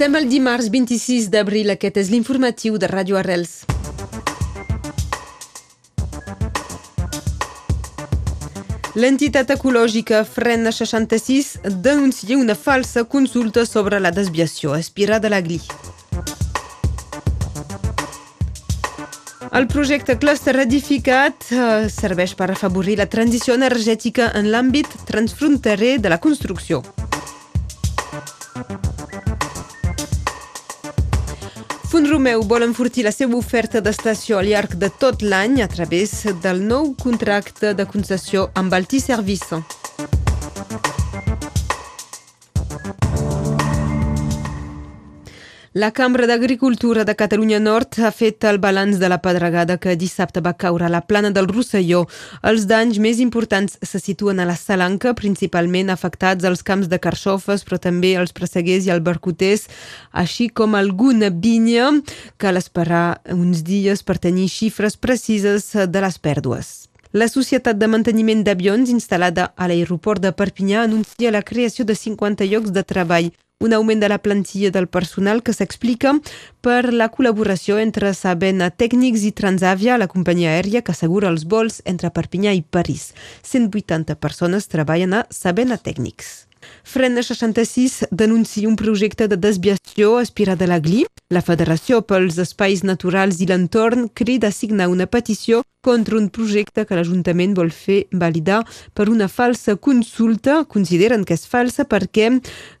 Som el dimarts 26 d'abril, aquest és l'informatiu de Ràdio Arrels. L'entitat ecològica Frena 66 denuncia una falsa consulta sobre la desviació aspirada de la GLI. El projecte Cluster Edificat eh, serveix per afavorir la transició energètica en l'àmbit transfronterer de la construcció. Font Romeu vol enfortir la seva oferta d'estació al llarg de tot l'any a través del nou contracte de concessió amb Alti Service. La Cambra d'Agricultura de Catalunya Nord ha fet el balanç de la pedregada que dissabte va caure a la plana del Rosselló. Els danys més importants se situen a la Salanca, principalment afectats als camps de carxofes, però també els presseguers i albercoters, així com alguna vinya. Cal esperar uns dies per tenir xifres precises de les pèrdues. La societat de manteniment d'avions instal·lada a l'aeroport de Perpinyà anuncia la creació de 50 llocs de treball un augment de la plantilla del personal que s'explica per la col·laboració entre Sabena Tècnics i Transavia, la companyia aèria que assegura els vols entre Perpinyà i París. 180 persones treballen a Sabena Tècnics. Frena 66 denuncia un projecte de desviació aspirada a la GLI. La Federació pels Espais Naturals i l'Entorn crida a signar una petició contra un projecte que l'Ajuntament vol fer validar per una falsa consulta. Consideren que és falsa perquè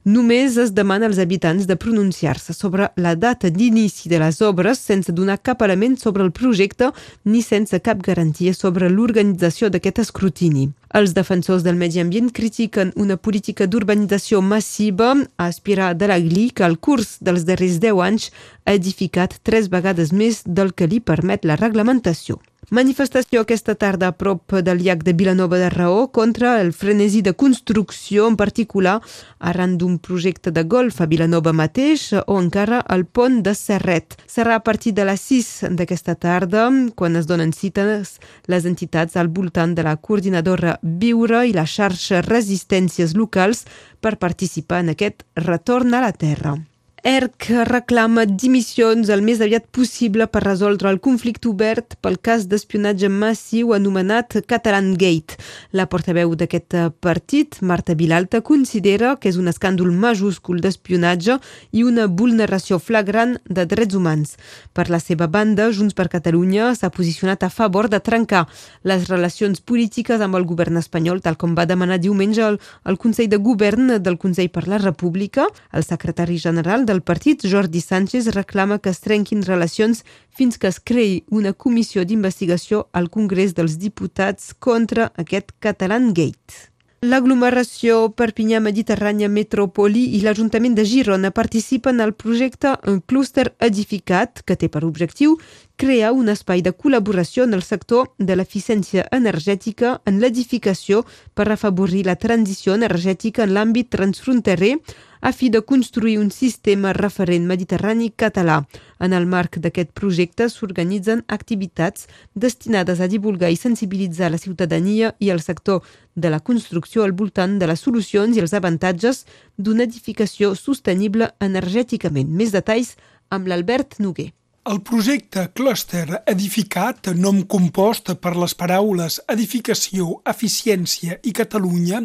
només es demana als habitants de pronunciar-se sobre la data d'inici de les obres sense donar cap element sobre el projecte ni sense cap garantia sobre l'organització d'aquest escrutini. Els defensors del medi ambient critiquen una política d'urbanització massiva a aspirar de la GLI que al curs dels darrers 10 anys ha edificat tres vegades més del que li permet la reglamentació. Manifestació aquesta tarda a prop del llac de Vilanova de Raó contra el frenesi de construcció, en particular arran d'un projecte de golf a Vilanova mateix o encara al pont de Serret. Serà a partir de les 6 d'aquesta tarda quan es donen cites les entitats al voltant de la coordinadora Viure i la xarxa Resistències Locals per participar en aquest retorn a la terra. ERC reclama dimissions el més aviat possible per resoldre el conflicte obert pel cas d'espionatge massiu anomenat Catalan Gate. La portaveu d'aquest partit, Marta Vilalta, considera que és un escàndol majúscul d'espionatge i una vulneració flagrant de drets humans. Per la seva banda, Junts per Catalunya s'ha posicionat a favor de trencar les relacions polítiques amb el govern espanyol, tal com va demanar diumenge el, el Consell de Govern del Consell per la República. El secretari general del partit, Jordi Sánchez, reclama que es trenquin relacions fins que es creï una comissió d'investigació al Congrés dels Diputats contra aquest Catalan Gate. L'aglomeració Perpinyà Mediterrània Metropoli i l'Ajuntament de Girona participen al projecte Un clúster edificat que té per objectiu crear un espai de col·laboració en el sector de l'eficiència energètica en l'edificació per afavorir la transició energètica en l'àmbit transfronterer a fi de construir un sistema referent mediterrani català. En el marc d'aquest projecte s'organitzen activitats destinades a divulgar i sensibilitzar la ciutadania i el sector de la construcció al voltant de les solucions i els avantatges d'una edificació sostenible energèticament. Més detalls amb l'Albert Noguer. El projecte Cluster Edificat, nom compost per les paraules edificació, eficiència i Catalunya,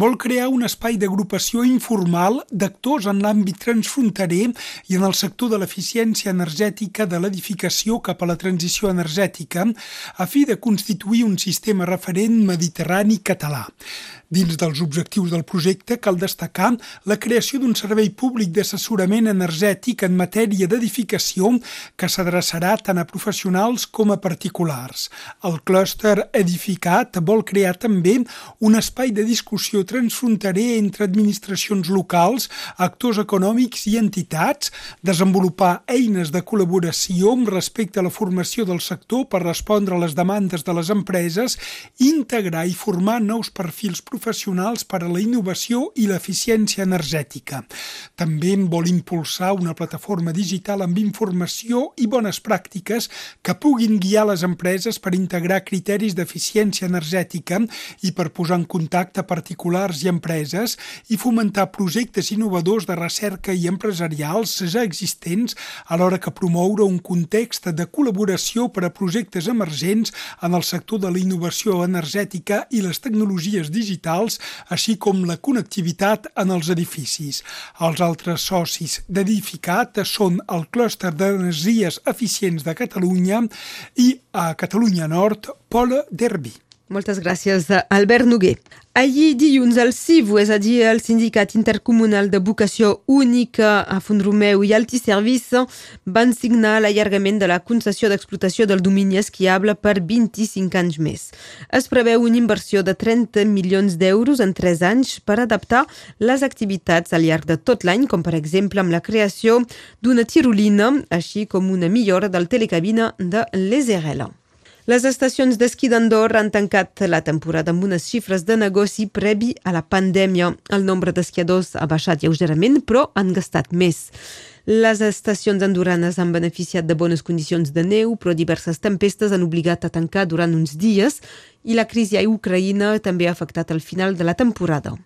vol crear un espai d'agrupació informal d'actors en l'àmbit transfronterer i en el sector de l'eficiència energètica de l'edificació cap a la transició energètica, a fi de constituir un sistema referent mediterrani català. Dins dels objectius del projecte cal destacar la creació d'un servei públic d'assessorament energètic en matèria d'edificació que s'adreçarà tant a professionals com a particulars. El clúster edificat vol crear també un espai de discussió transfronterer entre administracions locals, actors econòmics i entitats, desenvolupar eines de col·laboració respecte a la formació del sector per respondre a les demandes de les empreses, integrar i formar nous perfils professionals per a la innovació i l'eficiència energètica. També vol impulsar una plataforma digital amb informació i bones pràctiques que puguin guiar les empreses per integrar criteris d'eficiència energètica i per posar en contacte particulars i empreses i fomentar projectes innovadors de recerca i empresarials ja existents, alhora que promoure un context de col·laboració per a projectes emergents en el sector de la innovació energètica i les tecnologies digitals, així com la connectivitat en els edificis. Els altres socis d'Edificat són el clúster d'energies eficients de Catalunya i a Catalunya Nord, Pola Derby. Moltes gràcies, Albert Noguer. Ahir dilluns el CIVU, és a dir, el Sindicat Intercomunal de Vocació Única a Font-Romeu i Altiservis, van signar l'allargament de la concessió d'explotació del domini esquiable per 25 anys més. Es preveu una inversió de 30 milions d'euros en 3 anys per adaptar les activitats al llarg de tot l'any, com per exemple amb la creació d'una tirolina, així com una millora del telecabina de l'Eserela. Les estacions d'esquí d'Andorra han tancat la temporada amb unes xifres de negoci previ a la pandèmia. El nombre d'esquiadors ha baixat lleugerament, però han gastat més. Les estacions andorranes han beneficiat de bones condicions de neu, però diverses tempestes han obligat a tancar durant uns dies i la crisi a Ucraïna també ha afectat el final de la temporada.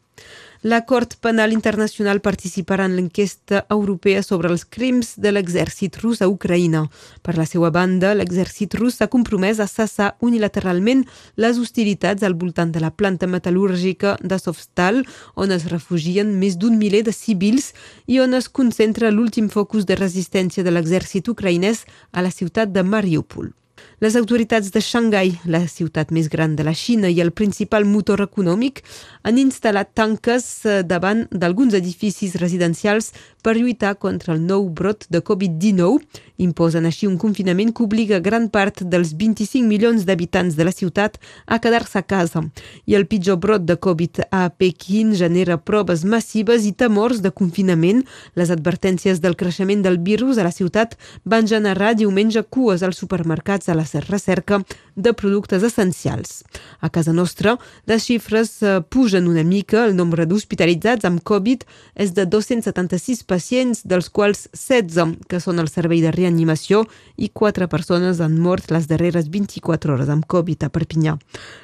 La Cort Penal Internacional participarà en l'enquesta europea sobre els crims de l'exèrcit rus a Ucraïna. Per la seva banda, l'exèrcit rus s'ha compromès a cessar unilateralment les hostilitats al voltant de la planta metal·lúrgica de Sofstal, on es refugien més d'un miler de civils i on es concentra l'últim focus de resistència de l'exèrcit ucraïnès a la ciutat de Mariupol. Les autoritats de Xangai, la ciutat més gran de la Xina i el principal motor econòmic, han instal·lat tanques eh, davant d'alguns edificis residencials per lluitar contra el nou brot de Covid-19. Imposen així un confinament que obliga gran part dels 25 milions d'habitants de la ciutat a quedar-se a casa. I el pitjor brot de Covid a Pequín genera proves massives i temors de confinament. Les advertències del creixement del virus a la ciutat van generar diumenge cues als supermercats a la recerca de productes essencials. A casa nostra, les xifres eh, pugen una mica. El nombre d'hospitalitzats amb Covid és de 276 pacients, dels quals 16 que són al servei de reanimació i 4 persones han mort les darreres 24 hores amb Covid a Perpinyà.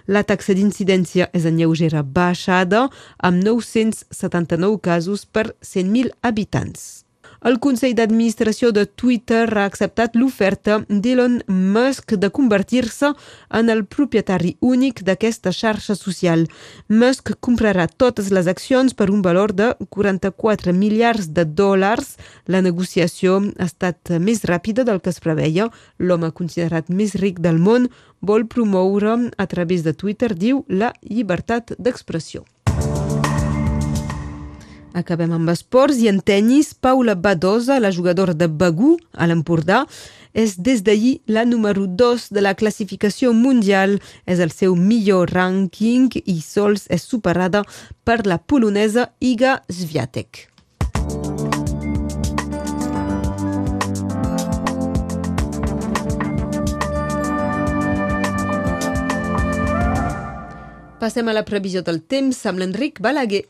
La taxa d'incidència és en lleugera baixada, amb 979 casos per 100.000 habitants. El Consell d'Administració de Twitter ha acceptat l'oferta d'Elon Musk de convertir-se en el propietari únic d'aquesta xarxa social. Musk comprarà totes les accions per un valor de 44 miliards de dòlars. La negociació ha estat més ràpida del que es preveia. L'home considerat més ric del món vol promoure a través de Twitter, diu, la llibertat d'expressió. Acabem amb esports i en tennis, Paula Badosa, la jugadora de Begú, a l'Empordà, és des d'ahir la número 2 de la classificació mundial. És el seu millor rànquing i sols és superada per la polonesa Iga Swiatek. Passem a la previsió del temps amb l'Enric Balaguer.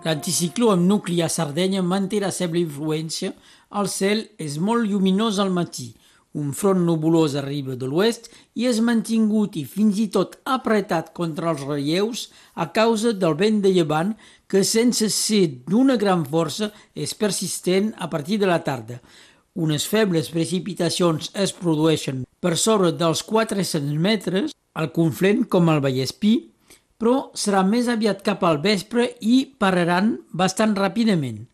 L'anticicló amb nucli a Sardenya manté la seva influència. El cel és molt lluminós al matí. Un front nebulós arriba de l'oest i és mantingut i fins i tot apretat contra els relleus a causa del vent de llevant que sense ser d'una gran força és persistent a partir de la tarda. Unes febles precipitacions es produeixen per sobre dels 400 metres al Conflent com al Vallespí, però serà més aviat cap al vespre i pararan bastant ràpidament.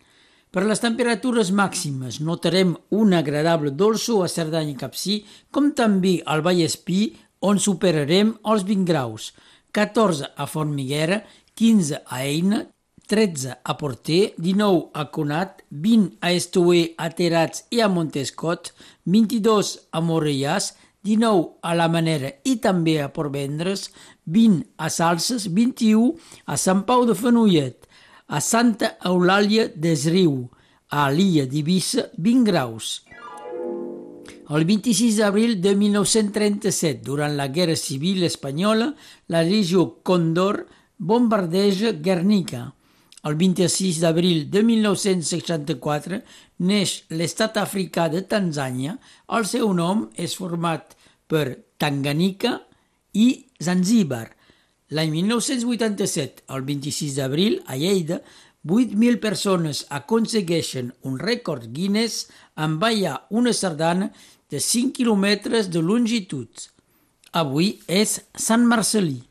Per les temperatures màximes notarem un agradable dolçó a Cerdanya i Capcí, com també al Vallespí, on superarem els 20 graus, 14 a Formiguera, 15 a Eina, 13 a Porter, 19 a Conat, 20 a Estuer, a Terats i a Montescot, 22 a Morellàs, 19 a la Manera i també a Portvendres, 20 a Salses, 21 a Sant Pau de Fenollet, a Santa Eulàlia d'Esriu, a l'illa d'Ibissa, 20 graus. El 26 d'abril de 1937, durant la Guerra Civil Espanyola, la regió Condor bombardeja Guernica. El 26 d'abril de 1964 neix l'estat africà de Tanzània. El seu nom és format per Tanganyika i Zanzíbar. L'any 1987, el 26 d'abril, a Lleida, 8.000 persones aconsegueixen un rècord Guinness en ballar una sardana de 5 quilòmetres de longitud. Avui és Sant Marcelí.